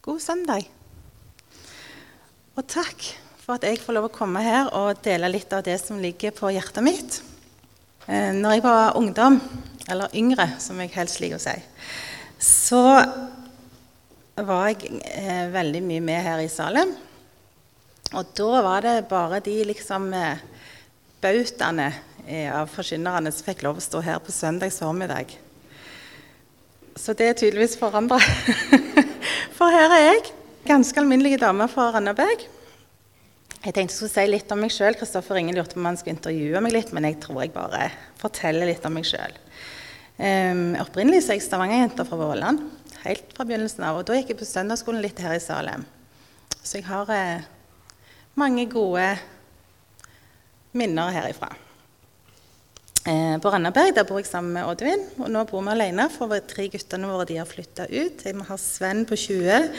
God søndag. Og takk for at jeg får lov å komme her og dele litt av det som ligger på hjertet mitt. Eh, når jeg var ungdom, eller yngre, som jeg helst liker å si, så var jeg eh, veldig mye med her i Salem. Og da var det bare de liksom eh, bautaene av forkynnerne som fikk lov å stå her på søndags formiddag. Så det er tydeligvis forandra. For her er jeg, ganske alminnelig dame fra Randaberg. Jeg tenkte jeg skulle si litt om meg sjøl. Kristoffer Ingen lurte på om han skulle intervjue meg litt, men jeg tror jeg bare forteller litt om meg sjøl. Um, opprinnelig er jeg Stavanger-jente fra Våland, helt fra begynnelsen av. Og da gikk jeg på søndagsskolen litt her i Salem. Så jeg har eh, mange gode minner herifra. Eh, på Randaberg bor jeg sammen med Oddvin, og nå bor vi alene. For tre guttene våre de har flytta ut. Vi har Sven på 20,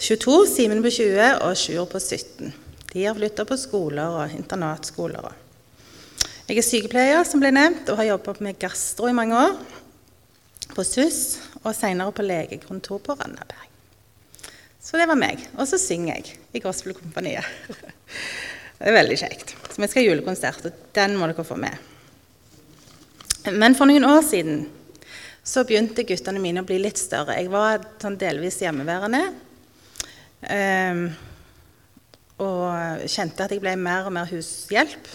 22, Simen på 20 og Sjur på 17. De har flytta på skoler og internatskoler. Jeg er sykepleier, som ble nevnt, og har jobba med gastro i mange år. På SUS, og senere på legekontor på Randaberg. Så det var meg. Og så synger jeg i Gospelkompaniet. Det er veldig kjekt. Så vi skal ha julekonsert, og den må dere få med. Men for noen år siden så begynte guttene mine å bli litt større. Jeg var sånn delvis hjemmeværende. Um, og kjente at jeg ble mer og mer hushjelp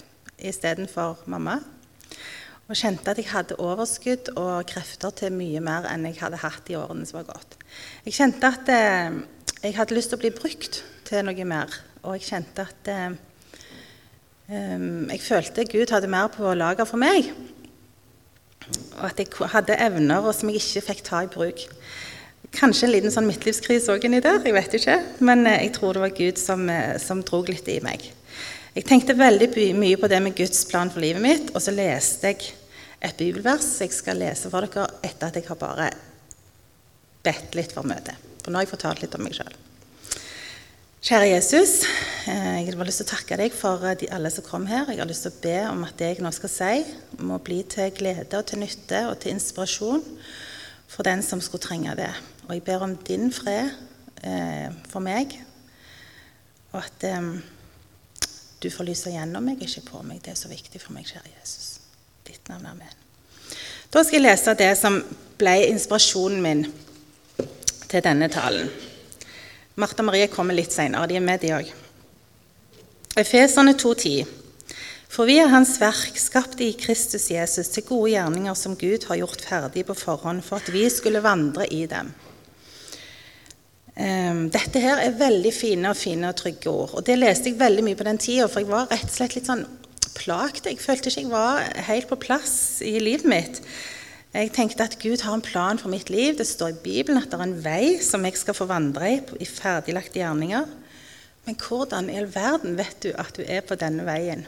istedenfor mamma. Og kjente at jeg hadde overskudd og krefter til mye mer enn jeg hadde hatt i årene som var gått. Jeg kjente at eh, jeg hadde lyst til å bli brukt til noe mer. Og jeg kjente at eh, Um, jeg følte Gud hadde mer på lager for meg. Og at jeg hadde evner som jeg ikke fikk ta i bruk. Kanskje en liten sånn midtlivskrise òg inni der, jeg vet ikke. Men uh, jeg tror det var Gud som, uh, som drog litt i meg. Jeg tenkte veldig mye på det med Guds plan for livet mitt, og så leste jeg et bibelvers jeg skal lese for dere etter at jeg har bare bedt litt for møtet. For nå har jeg fortalt litt om meg sjøl. Kjære Jesus, eh, jeg har lyst til å takke deg for eh, de, alle som kom her. Jeg har lyst til å be om at det jeg nå skal si, må bli til glede og til nytte og til inspirasjon for den som skulle trenge det. Og jeg ber om din fred eh, for meg, og at eh, du får lyse gjennom meg, ikke på meg. Det er så viktig for meg, kjære Jesus. Ditt navn, amen. Da skal jeg lese det som ble inspirasjonen min til denne talen. Martha Marie kommer litt seinere. De er med, de òg. Efeserne 2,10. For vi er Hans verk, skapt i Kristus Jesus, til gode gjerninger som Gud har gjort ferdig på forhånd for at vi skulle vandre i dem. Um, dette her er veldig fine og fine og trygge ord. Og det leste jeg veldig mye på den tida, for jeg var rett og slett litt sånn plagt. Jeg følte ikke jeg var helt på plass i livet mitt. Jeg tenkte at Gud har en plan for mitt liv. Det står i Bibelen at det er en vei som jeg skal få vandre i i ferdiglagte gjerninger. Men hvordan i all verden vet du at du er på denne veien?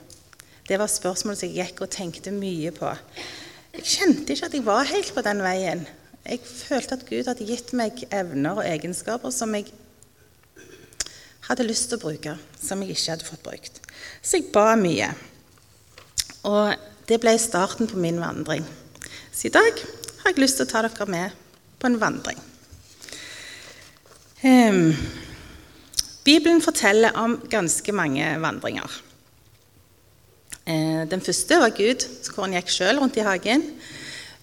Det var spørsmålet som jeg gikk og tenkte mye på. Jeg kjente ikke at jeg var helt på den veien. Jeg følte at Gud hadde gitt meg evner og egenskaper som jeg hadde lyst til å bruke, som jeg ikke hadde fått brukt. Så jeg ba mye. Og det ble starten på min vandring. Så i dag har jeg lyst til å ta dere med på en vandring. Um, Bibelen forteller om ganske mange vandringer. Uh, den første var Gud, hvor han gikk sjøl rundt i hagen.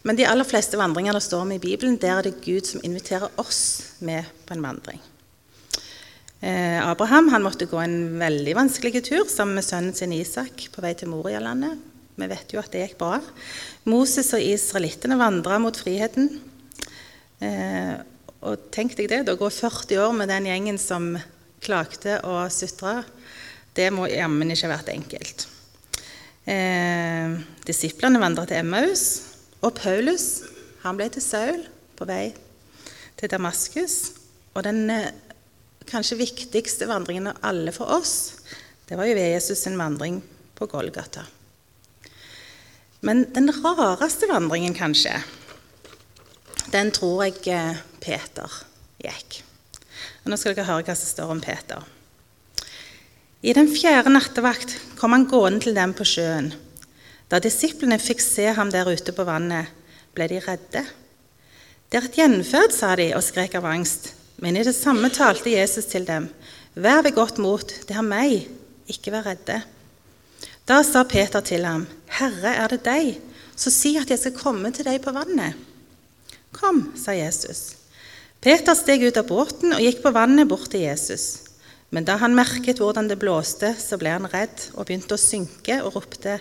Men de aller fleste vandringer det står om i Bibelen, der er det Gud som inviterer oss med på en vandring. Uh, Abraham måtte gå en veldig vanskelig tur sammen med sønnen sin Isak på vei til Morialandet. Vi vet jo at det gikk bra. Moses og israelittene vandra mot friheten. Eh, og tenk deg det, da går 40 år med den gjengen som klagde og sutra, det må jammen ikke ha vært enkelt. Eh, disiplene vandra til Emmaus, og Paulus han ble til Saul på vei til Damaskus. Og den eh, kanskje viktigste vandringen av alle for oss, det var jo ved Jesus' sin vandring på Golgata. Men den rareste vandringen, kanskje, den tror jeg eh, Peter gikk. Og Nå skal dere høre hva som står om Peter. I den fjerde nattevakt kom han gående til dem på sjøen. Da disiplene fikk se ham der ute på vannet, ble de redde. Det er et gjenferd, sa de og skrek av angst. Men i det samme talte Jesus til dem. Vær ved godt mot, det er meg, ikke vær redde. Da sa Peter til ham, Herre, er det deg, så si at jeg skal komme til deg på vannet. Kom, sa Jesus. Peter steg ut av båten og gikk på vannet bort til Jesus. Men da han merket hvordan det blåste, så ble han redd og begynte å synke og ropte,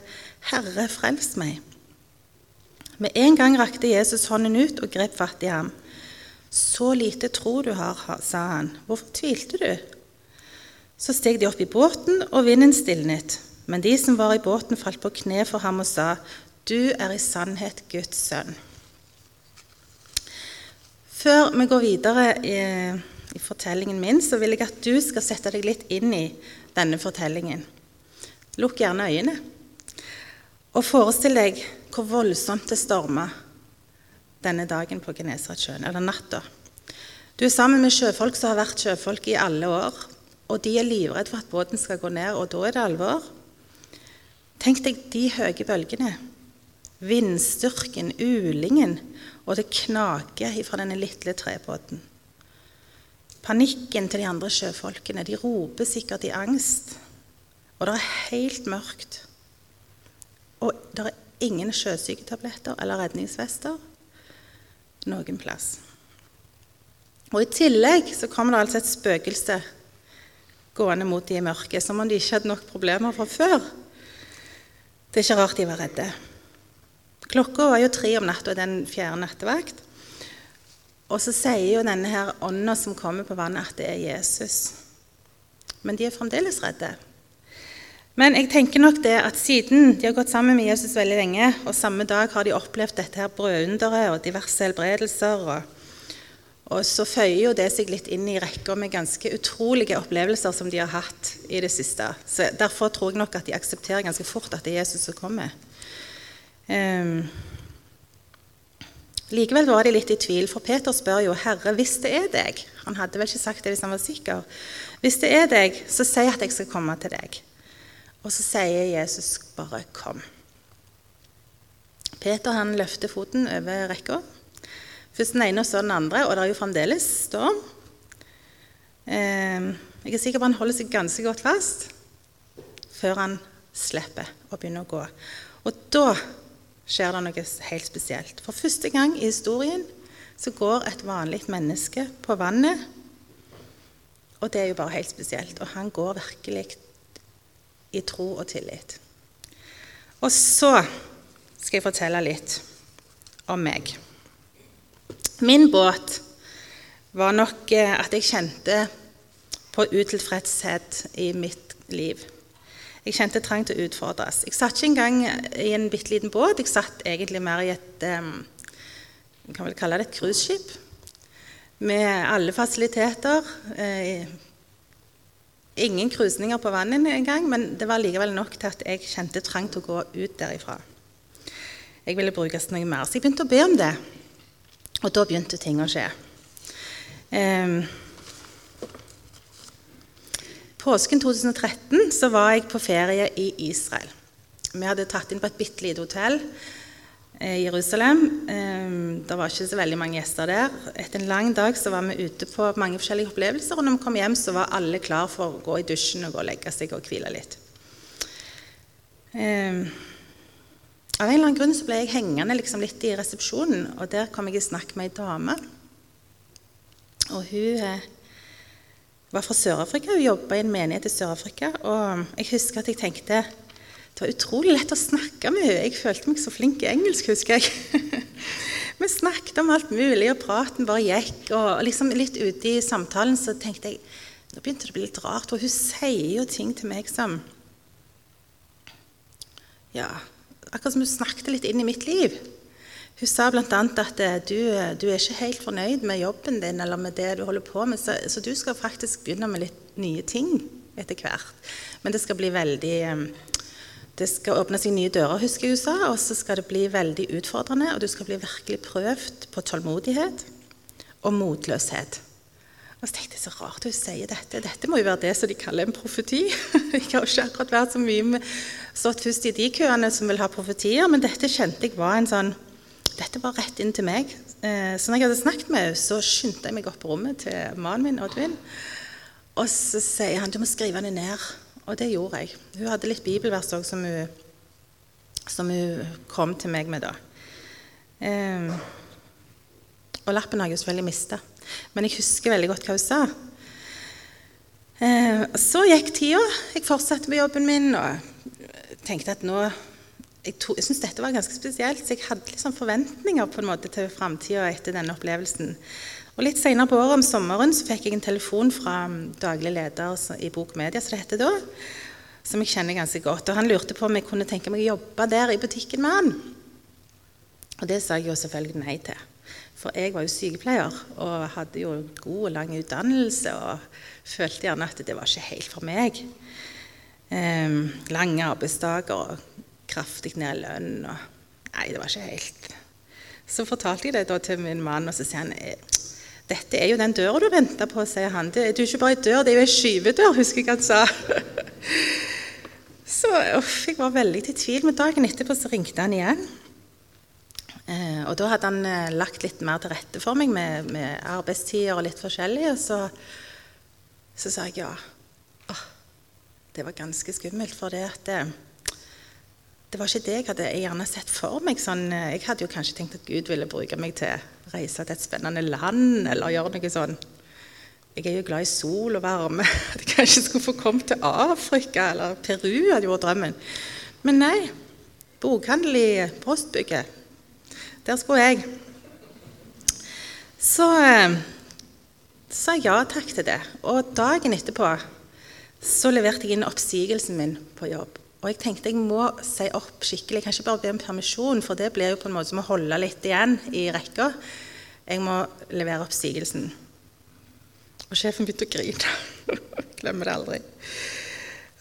'Herre, frels meg.' Med en gang rakte Jesus hånden ut og grep fatt i ham. 'Så lite tro du har', sa han. 'Hvorfor tvilte du?' Så steg de opp i båten, og vinden stilnet. Men de som var i båten, falt på kne for ham og sa, 'Du er i sannhet Guds sønn'. Før vi går videre i i fortellingen min, så vil jeg at du skal sette deg litt inn i denne fortellingen. Lukk gjerne øynene. Og forestill deg hvor voldsomt det storma denne dagen på Genesaretsjøen, eller natta. Du er sammen med sjøfolk som har vært sjøfolk i alle år, og de er livredde for at båten skal gå ned, og da er det alvor. Tenk deg de høye bølgene, vindstyrken, ulingen, og det knaker fra denne lille trebåten. Panikken til de andre sjøfolkene. De roper sikkert i angst. Og det er helt mørkt. Og det er ingen sjøsyketabletter eller redningsvester noen plass. Og I tillegg så kommer det altså et spøkelse gående mot de i mørket, som om de ikke hadde nok problemer fra før. Det er ikke rart de var redde. Klokka var jo tre om natta den fjerde nattevakt. Og så sier jo denne her ånda som kommer på vannet, at det er Jesus. Men de er fremdeles redde. Men jeg tenker nok det at siden de har gått sammen med Jesus veldig lenge, og samme dag har de opplevd dette her brødunderet og diverse helbredelser, og, og så føyer jo det seg litt inn i rekka med ganske utrolige opplevelser som de har hatt i det siste. Så Derfor tror jeg nok at de aksepterer ganske fort at det er Jesus som kommer. Um, Likevel var de litt i tvil, for Peter spør jo, 'Herre, hvis det er deg' Han hadde vel ikke sagt det hvis han var sikker. 'Hvis det er deg, så si at jeg skal komme til deg.' Og så sier Jesus bare 'kom'. Peter han løfter foten over rekka. Først den ene og så den andre, og det er jo fremdeles storm. Ehm, jeg er sikker på han holder seg ganske godt fast før han slipper å begynne å gå. Og da skjer det noe helt spesielt. For første gang i historien så går et vanlig menneske på vannet. Og det er jo bare helt spesielt. Og han går virkelig i tro og tillit. Og så skal jeg fortelle litt om meg. Min båt var nok eh, at jeg kjente på utilfredshet i mitt liv. Jeg kjente trang til å utfordres. Jeg satt ikke engang i en bitte liten båt. Jeg satt egentlig mer i et um, kan vel kalle det et cruiseskip med alle fasiliteter. Eh, ingen krusninger på vannet engang, men det var likevel nok til at jeg kjente trang til å gå ut derifra. Jeg ville brukes noe mer, så jeg begynte å be om det. Og da begynte ting å skje. Um, Påsken 2013 så var jeg på ferie i Israel. Vi hadde tatt inn på et bitte lite hotell eh, i Jerusalem. Ehm, det var ikke så veldig mange gjester der. Etter en lang dag så var vi ute på mange forskjellige opplevelser. Og når vi kom hjem, så var alle klar for å gå i dusjen og gå og legge seg og hvile litt. Ehm, av en eller annen grunn så ble jeg hengende liksom litt i resepsjonen, og der kom jeg i snakk med ei dame. Og hun eh, var fra Sør-Afrika. Hun jobba i en menighet i Sør-Afrika. Og jeg husker at jeg tenkte det var utrolig lett å snakke med henne. Jeg følte meg så flink i engelsk, husker jeg. Vi snakket om alt mulig, og praten bare gikk. Og liksom litt ute i samtalen så tenkte jeg Nå begynte det å bli litt rart, og hun sier jo ting til meg som Ja, akkurat som hun snakket litt inn i mitt liv. Hun sa bl.a. at eh, du, eh, du, er ikke helt fornøyd med jobben din eller med det du holder på med, så, så, du skal faktisk begynne med litt nye ting etter hvert. Men det skal bli veldig eh, Det skal åpne seg nye dører, husker jeg hun sa, og så skal det bli veldig utfordrende, og du skal bli virkelig prøvd på tålmodighet og motløshet. Og så tenkte jeg så rart hun sier dette. Dette må jo være det som de kaller en profeti. Jeg har ikke akkurat vært så mye med, stått først i de køene som vil ha profetier, men dette kjente jeg var en sånn dette var rett inn til meg. Eh, så når jeg hadde snakket med henne, så skyndte jeg meg opp på rommet til mannen min, Oddvin. Og så sier han du må skrive det ned. Og det gjorde jeg. Hun hadde litt bibelvers òg som, som, hun kom til meg med da. Eh, og lappen har jeg jo selvfølgelig mista. Men jeg husker veldig godt hva hun sa. Eh, så gikk tida. Jeg fortsatte med jobben min og tenkte at nå Jeg, to, jeg syntes dette var ganske spesielt, så jeg hadde liksom forventninger på en måte til framtida etter denne opplevelsen. Og Litt senere på året om sommeren så fikk jeg en telefon fra daglig leder i Bok Media, som det heter da, som jeg kjenner ganske godt. Og Han lurte på om jeg kunne tenke meg å jobbe der i butikken med han. Og det sa jeg jo selvfølgelig nei til. For jeg var jo sykepleier og hadde jo god og lang utdannelse og følte gjerne at det var ikke helt for meg. Um, lange arbeidsdager og kraftig ned lønn. Og, nei, det var ikke helt. Så fortalte jeg det til min mann, og så sier han «Eh, dette er jo den døra du venter på, sier han. Det, er jo ikke bare ei dør, det er jo ei skyvedør, husker jeg han sa. så uff, jeg var veldig i tvil, men dagen etterpå så ringte han igjen. Eh, og da hadde han eh, lagt litt mer til rette for meg med, med arbeidstider og litt forskjellig. Og så, så sa jeg ja. Åh, det var ganske skummelt, for det at det, det var ikke det jeg hadde gjerne sett for meg. Sånn, eh, jeg hadde jo kanskje tenkt at Gud ville bruke meg til å reise til et spennende land eller gjøre noe sånn. Jeg er jo glad i sol og varme. At jeg kanskje skulle få komme til Afrika eller Peru, hadde vært drømmen. Men nei. Bokhandel i postbygget der skulle jeg. Så eh, sa jeg ja takk til det. Og dagen etterpå så leverte jeg inn oppsigelsen min på jobb. Og jeg tenkte jeg må si opp skikkelig. Jeg kan ikke bare be om permisjon, for det blir jo på en måte som å holde litt igjen i rekka. Jeg må levere oppsigelsen. Og sjefen begynte å grine. Glemmer det aldri.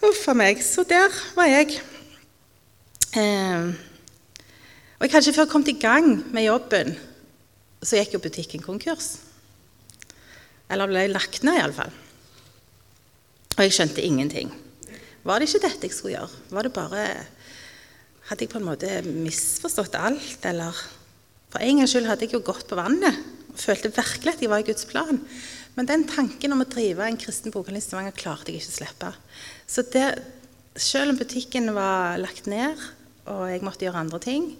Uff a meg. Så der var jeg. Eh, og jeg ikke før kommet i gang med jobben, så gikk jo butikken konkurs. Eller ble lagt ned, iallfall. Og jeg skjønte ingenting. Var det ikke dette jeg skulle gjøre? Var det bare Hadde jeg på en måte misforstått alt, eller For en gangs skyld hadde jeg jo gått på vannet følte virkelig at jeg var i Guds plan. Men den tanken om å drive en kristen bokhandel i Stavanger klarte jeg ikke å slippe. Så det, selv om butikken var lagt ned, og jeg måtte gjøre andre ting,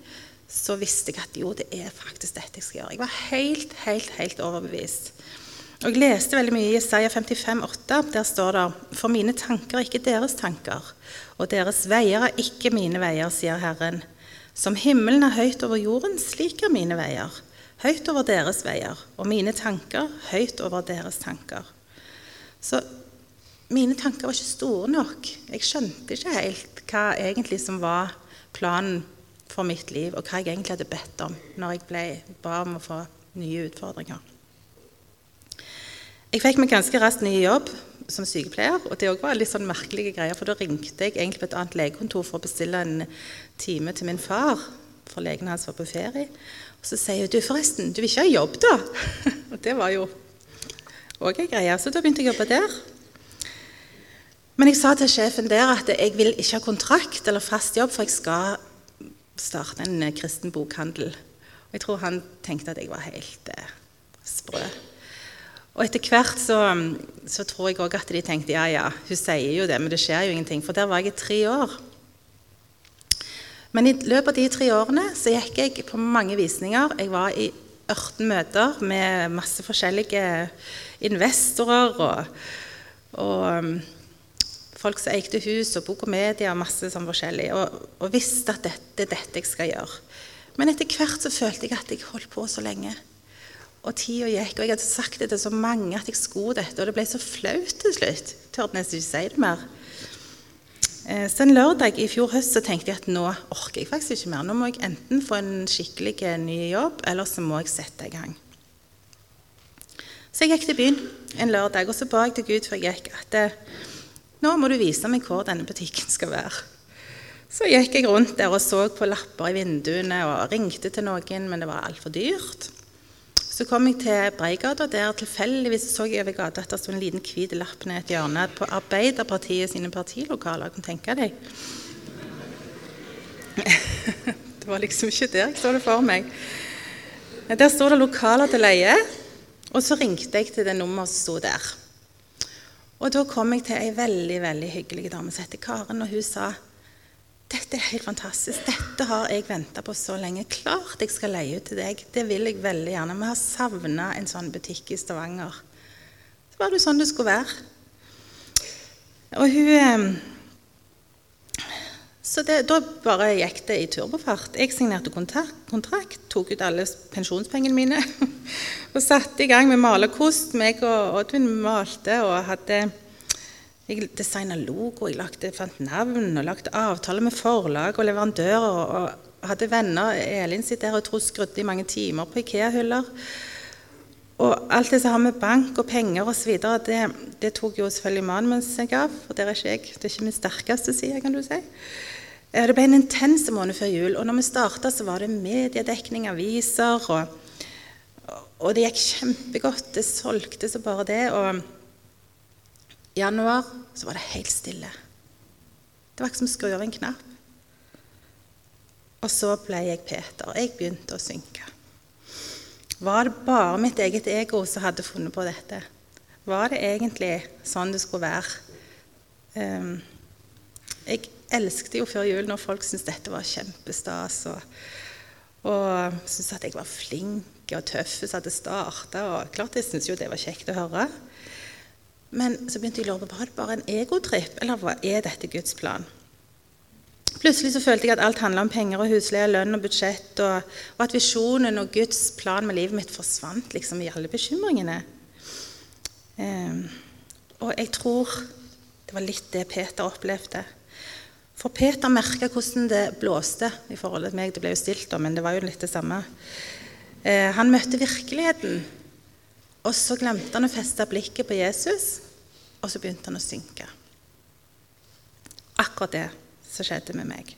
så visste jeg at jo, det er faktisk dette jeg skal gjøre. Jeg var helt, helt, helt overbevist. Og Jeg leste veldig mye i Isaiah 55, 8. Der står det For mine tanker er ikke deres tanker, og deres veier er ikke mine veier, sier Herren. Som himmelen er høyt over jorden, slik er mine veier. Høyt over deres veier, og mine tanker høyt over deres tanker. Så mine tanker var ikke store nok. Jeg skjønte ikke helt hva egentlig som var planen for mitt liv, og hva jeg egentlig hadde bedt om når jeg ble, ba om å få nye utfordringer. Jeg fikk meg ganske raskt ny jobb som sykepleier, og det var litt sånn merkelige greier, for da ringte jeg egentlig på et annet legekontor for å bestille en time til min far, for legen hans var på ferie. Og så sier hun du forresten, du vil ikke ha jobb, da? og det var jo òg ei greie. Så da begynte jeg å jobbe der. Men jeg sa til sjefen der at jeg vil ikke ha kontrakt eller fast jobb, for jeg skal starte en eh, kristen bokhandel. Og jeg tror han tenkte at jeg var helt eh, sprø. Og etter hvert så, så tror jeg òg at de tenkte ja, ja, hun sier jo det, men det skjer jo ingenting. For der var jeg i tre år. Men i løpet av de tre årene så gikk jeg på mange visninger. Jeg var i 18 møter med masse forskjellige investorer og, og folk som eide hus og bok og media masse sånn forskjellig, og, og, visste at dette er dette jeg skal gjøre. Men etter hvert så følte jeg at jeg holdt på så lenge. Og tida gikk, og jeg hadde sagt det til så mange at jeg skulle dette, og det ble så flaut til slutt. Tørde nesten ikke si det mer. Eh, så en lørdag i fjor høst så tenkte jeg at nå orker jeg faktisk ikke mer. Nå må jeg enten få en skikkelig ny jobb, eller så må jeg sette i gang. Så jeg gikk til byen en lørdag, og så ba jeg til Gud før jeg gikk at eh, nå må du vise meg hvor denne butikken skal være. Så gikk jeg rundt der og så på lapper i vinduene og ringte til noen, men det var altfor dyrt. Så kom jeg til Breigata, der tilfeldigvis så jeg over gata at det sto en liten hvit lapp ned et hjørne på Arbeiderpartiet sine partilokaler. Kan tenke deg. Det var liksom ikke der jeg så det for meg. Der sto det 'lokaler til leie', og så ringte jeg til det nummeret som sto der. Og da kom jeg til ei veldig veldig hyggelig dame som heter Karen, og hun sa dette er helt fantastisk. Dette har jeg venta på så lenge. Klart jeg skal leie ut til deg. Det vil jeg veldig gjerne. Vi har savna en sånn butikk i Stavanger. Så var det sånn det skulle være. Og hun eh, så det, da bare gikk det i turbofart. Jeg signerte kontrakt tok ut alle pensjonspengene mine og satte i gang med malerkost. Meg og Oddvin malte og hadde Jeg designa logo, jeg lagde, fant navn og lagde avtaler med forlag og leverandører. Og, og hadde venner. Elin sitt der og Tro skrudde i mange timer på Ikea-hyller. Og alt det som har med bank og penger osv., det, det tok jo selvfølgelig mannen seg av. For der er ikke jeg, det er ikke min sterkeste side, kan du si. Det ble en intens måned før jul, og når vi starta, så var det mediedekning, aviser, og, og, det gikk kjempegodt. Det solgte så bare det. Og i januar så var det helt stille. Det var ikke som å skru av en knapp. Og så ble jeg Peter. Jeg begynte å synke. Var det bare mitt eget ego som hadde funnet på dette? Var det egentlig sånn det skulle være? Um, jeg elsket jo før jul når folk syntes dette var kjempestas. Og, og syntes at jeg var flink og tøffe som hadde starta. Klart jeg syntes jo det var kjekt å høre. Men så begynte jeg å lure på var det bare en egotripp, eller hva er dette Guds plan? Plutselig så følte jeg at alt handla om penger og husleie, lønn og budsjett, og, og, at visjonen og Guds plan med livet mitt forsvant liksom i alle bekymringene. Um, og jeg tror det var litt det Peter opplevde. For Peter merka hvordan det blåste i forhold til meg. Det ble jo stilt, men det var jo litt det samme. Eh, han møtte virkeligheten, og så glemte han å feste blikket på Jesus, og så begynte han å synke. Akkurat det som skjedde med meg.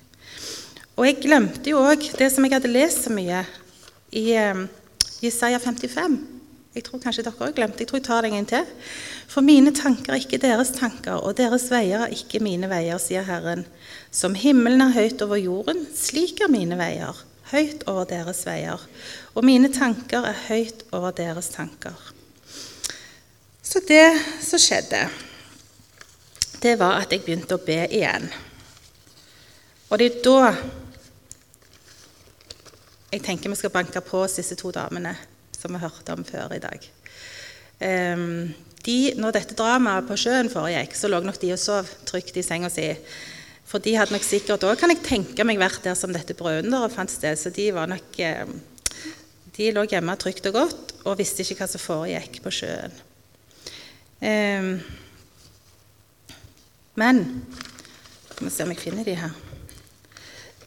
Og jeg glemte jo òg det som jeg hadde lest så mye i eh, Jesaja 55. Jeg tror kanskje dere òg glemte Jeg tror jeg tar det en til. For mine tanker er ikke deres tanker, og deres veier er ikke mine veier, sier Herren. Som himmelen er høyt over jorden, slik er mine veier høyt over deres veier. Og mine tanker er høyt over deres tanker. Så det som skjedde, det var at jeg begynte å be igjen. Og det er da jeg tenker vi skal banke på oss disse to damene som vi hørte om før i dag. Um, de, når dette dramaet på sjøen foregikk, så lå nok de og sov trygt i senga si. For de hadde nok sikkert òg, kan jeg tenke meg, vært der som dette brødunderet fant sted. Så de var nok eh, De lå hjemme trygt og godt og visste ikke hva som foregikk på sjøen. Um, men Skal vi se om jeg finner de her.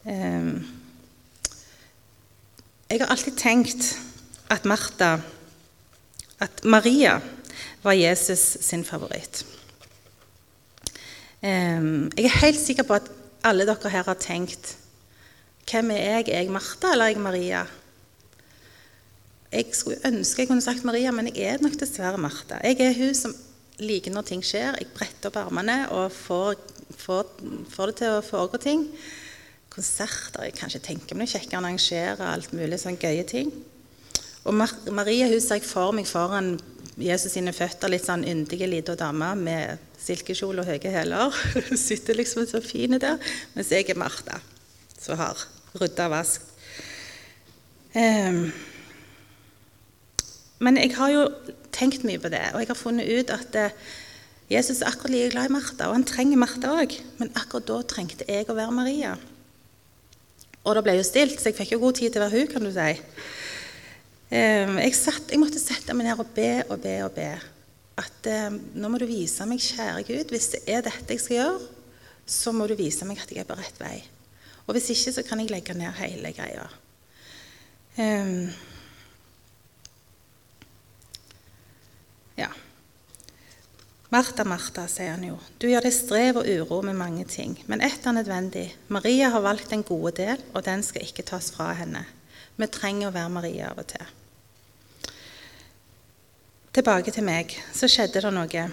Um, jeg har alltid tenkt at Martha At Maria var Jesus sin favoritt. Jeg er helt sikker på at alle dere her har tenkt Hvem er jeg? Er jeg Martha eller er jeg Maria? Jeg skulle ønske jeg kunne sagt Maria, men jeg er nok dessverre Martha. Jeg er hun som liker når ting skjer. Jeg bretter opp armene og får, får, får det til å foregå ting. Konserter Jeg kan ikke tenke meg noe kjekkere enn å arrangere alt mulig sånn gøye ting. Og Maria hun ser jeg for meg foran Jesus sine føtter, litt sånn yndige lita dame med silkekjole og høye hæler. Sitter liksom så fin der. Mens jeg er Martha, som har rydda og vasket. Um, men jeg har jo tenkt mye på det, og jeg har funnet ut at uh, Jesus er akkurat like glad i Martha, og han trenger Martha òg. Men akkurat da trengte jeg å være Maria. Og det ble jo stilt, så jeg fikk jo god tid til å være hun, kan du si. Um, jeg, satt, jeg måtte sette meg ned og be og be og be at eh, nå må du vise meg, kjære Gud, hvis det er dette jeg skal gjøre, så må du vise meg at jeg er på rett vei. Og hvis ikke, så kan jeg legge ned hele greia. Um, ja. Martha, Martha, sier han jo, du gjør deg strev og uro med mange ting, men ett er nødvendig. Maria har valgt den gode del, og den skal ikke tas fra henne. Vi trenger å være Maria av og til tilbake til meg, så skjedde det noe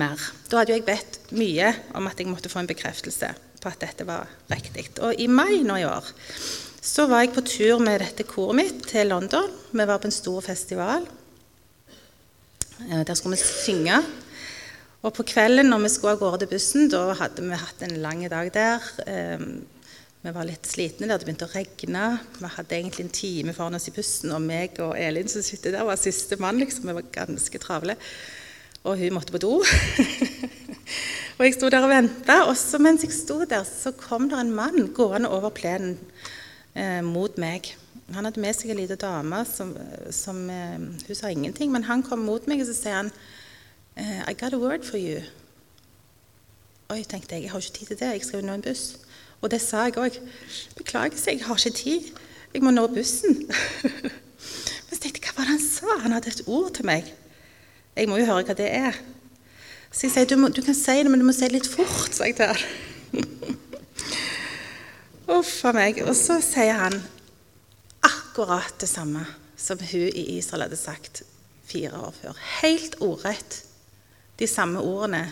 mer. Da hadde jeg bedt mye om at jeg måtte få en bekreftelse. på at dette var riktig. Og i mai nå i år så var jeg på tur med dette koret mitt til London. Vi var på en stor festival. Eh, der skulle vi synge. Og på kvelden når vi skulle av gårde bussen, da hadde vi hatt en lang dag der. Vi var litt slitne. Det hadde begynt å regne. Vi hadde egentlig en time foran oss i bussen, og meg og Elin som sitter der, var siste mann. liksom. Vi var ganske travle. Og hun måtte på do. og jeg sto der og venta, og så mens jeg sto der, så kom det en mann gående over plenen eh, mot meg. Han hadde med seg ei lita dame som, som eh, Hun sa ingenting, men han kom mot meg og så sier han, eh, I got a word for you. Oi, tenkte jeg, jeg har ikke tid til det. Jeg skal jo nå en buss. Og det sa jeg òg. Beklager, jeg har ikke tid. Jeg må nå bussen. Men så tenkte jeg, hva var det han sa? Han hadde et ord til meg. Jeg må jo høre hva det er. Så jeg sier du, må, du kan si det, men du må si det litt fort, sa jeg til han. Uff a meg. Og så sier han akkurat det samme som hun i Israel hadde sagt fire år før. Helt ordrett de samme ordene.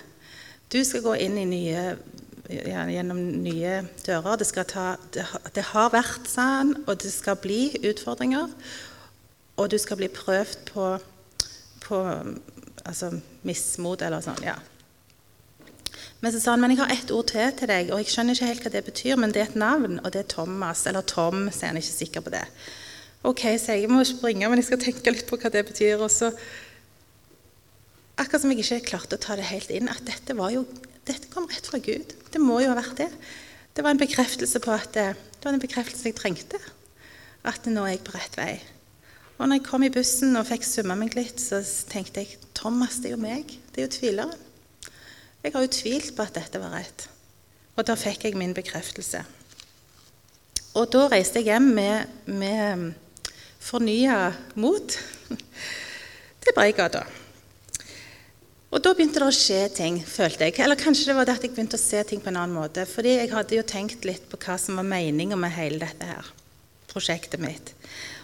Du skal gå inn i nye, gjennom nye dører. Det, ta, det, det har vært sånn, og det skal bli utfordringer. Og du skal bli prøvd på, på altså, mismot eller sånn. ja. Men så sa han men jeg har ett ord til til deg, og jeg skjønner ikke helt hva det betyr, men det er et navn, og det er Thomas. Eller Tom, så er han ikke sikker på det. Ok, så jeg må springe, men jeg skal tenke litt på hva det betyr. Og så, akkurat som jeg ikke klarte å ta det helt inn, at dette, jo, dette kom rett fra Gud. Det må jo ha vært det. Det var en bekreftelse på at det, det var en bekreftelse jeg trengte. At nå er jeg på rett vei. Og når jeg kom i bussen og fikk summa meg litt, så tenkte jeg Thomas, det er jo meg. Det er jo tvileren. Jeg har jo tvilt på at dette var rett. Og da fikk jeg min bekreftelse. Og da reiste jeg hjem med, med fornya mot til Breigata. Og da begynte det å skje ting, følte jeg. Eller kanskje det var det at jeg begynte å se ting på en annen måte. Fordi jeg hadde jo tenkt litt på hva som var meninga med hele dette her prosjektet mitt.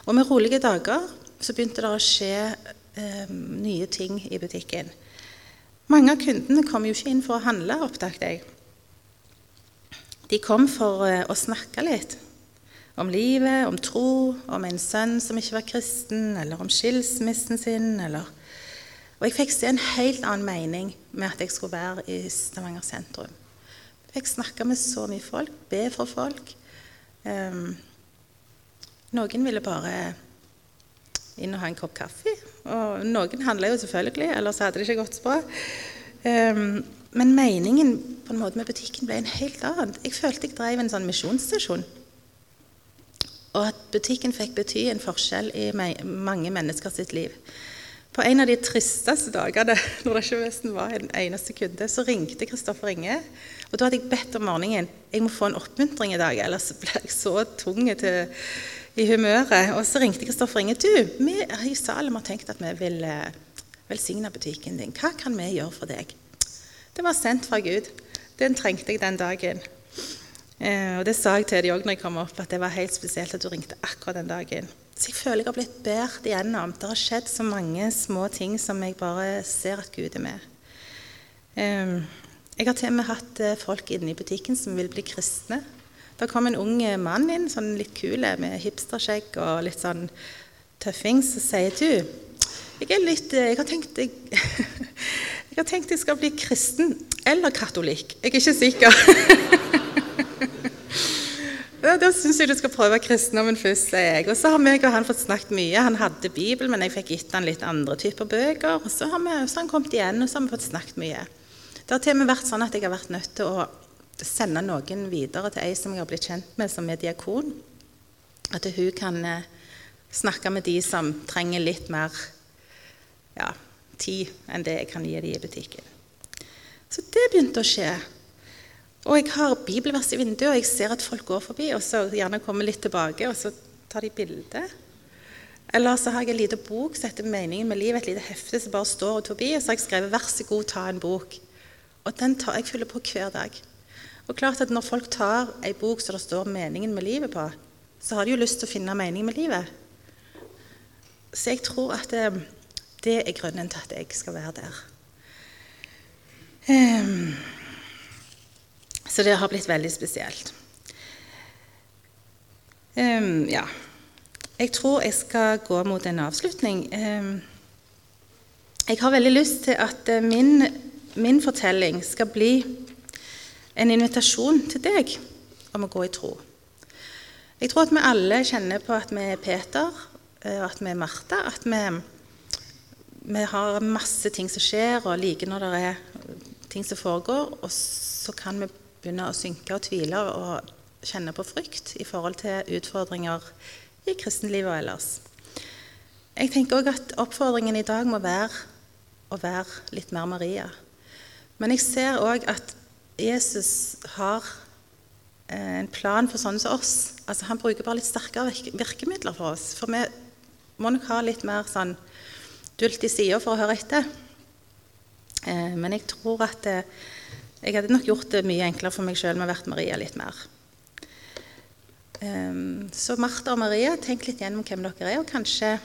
Og med rolige dager så begynte det å skje eh, nye ting i butikken. Mange av kundene kom jo ikke inn for å handle, oppdaget jeg. De kom for eh, å snakke litt om livet, om tro, om en sønn som ikke var kristen, eller om skilsmissen sin. Eller og jeg fikk se en helt annen mening med at jeg skulle være i Stavanger sentrum. Jeg fikk snakke med så mye folk, be for folk. Um, noen ville bare inn og ha en kopp kaffe. Og noen handla jo selvfølgelig, ellers hadde det ikke gått så bra. Um, men meningen på en måte med butikken ble en helt annen. Jeg følte jeg drev en sånn misjonsstasjon. Og at butikken fikk bety en forskjell i mange mennesker sitt liv. På en av de tristeste dagene når det ikke nesten var en eneste kunde, så ringte Kristoffer Inge. Og da hadde jeg bedt om morgenen jeg må få en oppmuntring i dag, ellers blir jeg så tung i humøret. Og så ringte Kristoffer Inge. Du, vi i Salem har tenkt at vi vil eh, velsigne butikken din. Hva kan vi gjøre for deg? Det var sendt fra Gud. Den trengte jeg den dagen. Eh, og det sa jeg til dem òg når jeg kom opp, at det var helt spesielt at du ringte akkurat den dagen. Så jeg føler jeg har blitt båret igjennom. Det har skjedd så mange små ting som jeg bare ser at Gud er med. Eh, jeg har til og med hatt eh, folk inne i butikken som vil bli kristne. Da kom en ung mann inn, sånn litt kul med hipsterskjegg og litt sånn tøffing, så sier du jeg, er litt, eh, jeg, har tenkt, jeg, jeg har tenkt jeg skal bli kristen eller katolikk. Jeg er ikke sikker. Da syns jeg du skal prøve kristendommen først, sier jeg. Og så har meg og han fått snakket mye. Han hadde Bibel, men jeg fikk gitt han litt andre typer bøker. Og så har, vi, så han kommet igjen, og så har vi fått snakket mye. Det har til og med vært sånn at jeg har vært nødt til å sende noen videre til ei som jeg har blitt kjent med, som er diakon. At hun kan eh, snakke med de som trenger litt mer ja, tid enn det jeg kan gi dem i butikken. Så det begynte å skje. Og jeg har bibelvers i vinduet, og jeg ser at folk går forbi, og så gjerne kommer litt tilbake, og så tar de bilde. Eller så har jeg en liten bok som heter 'Meningen med livet', et lite hefte som bare står og forbi, og så har jeg skrevet 'Vær så god, ta en bok'. Og den tar jeg fyller på hver dag. Og klart at Når folk tar ei bok som det står 'meningen med livet' på, så har de jo lyst til å finne mening med livet. Så jeg tror at det, eh, det er grunnen til at jeg skal være der. Um, så det har blitt veldig spesielt. Um, ja. Jeg tror jeg skal gå mot en avslutning. Um, jeg har veldig lyst til at uh, min, min, fortelling skal bli en invitasjon til deg om å gå i tro. Jeg tror at vi alle kjenner på at vi er Peter, uh, at vi er Martha, at vi, vi har masse ting som skjer, og like når det er ting som foregår, og så kan vi begynne å synke og tvile og kjenne på frykt i forhold til utfordringer i kristenlivet og ellers. Jeg tenker òg at oppfordringen i dag må være å være litt mer Maria. Men jeg ser òg at Jesus har eh, en plan for sånne som oss. Altså, han bruker bare litt sterkere virkemidler for oss. For vi må nok ha litt mer sånn dult i sida for å høre etter. Eh, men jeg tror at eh, jeg hadde nok gjort det mye enklere for meg sjøl med å vært Maria litt mer. Um, så Martha og Maria, tenk litt gjennom hvem dere er, og kanskje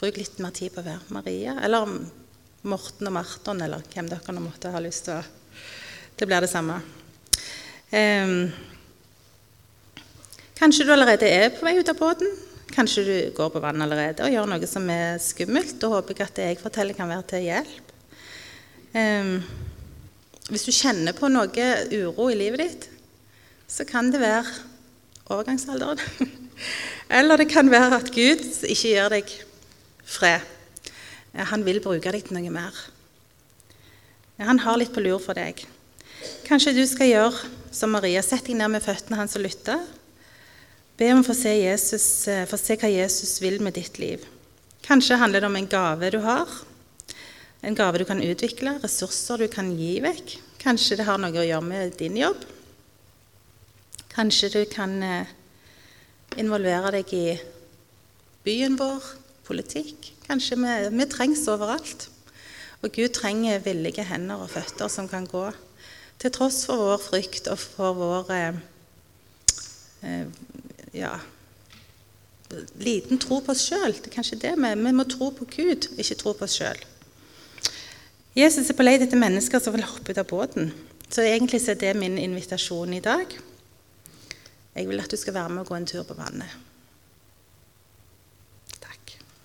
bruk litt mer tid på å være Maria. Eller Morten og Marton, eller hvem dere nå måtte ha lyst til å Det blir det samme. Um, kanskje du allerede er på vei ut av båten. Kanskje du går på vann allerede og gjør noe som er skummelt. Da håper jeg at det jeg forteller, kan være til hjelp. Um, hvis du kjenner på noe uro i livet ditt, så kan det være overgangsalderen. Eller det kan være at Gud ikke gir deg fred. Han vil bruke deg til noe mer. Han har litt på lur for deg. Kanskje du skal gjøre som Maria. Sett deg ned med føttene hans og lytte. Be om å få se, Jesus, eh, få se hva Jesus vil med ditt liv. Kanskje handler det om en gave du har, en gave du kan utvikle, ressurser du kan gi vekk. Kanskje det har noe å gjøre med din jobb. Kanskje du kan eh, involvere deg i byen vår, politikk. Kanskje vi, vi trengs overalt. Og Gud trenger villige hender og føtter som kan gå, til tross for vår frykt og for vår eh, eh, ja, liten tro på oss sjøl. Det er kanskje det vi, vi må tro på Gud, ikke tro på oss sjøl. Jesus er på leit etter mennesker som vil hoppe ut av båten. Så egentlig er det min invitasjon i dag. Jeg vil at du skal være med og gå en tur på vannet.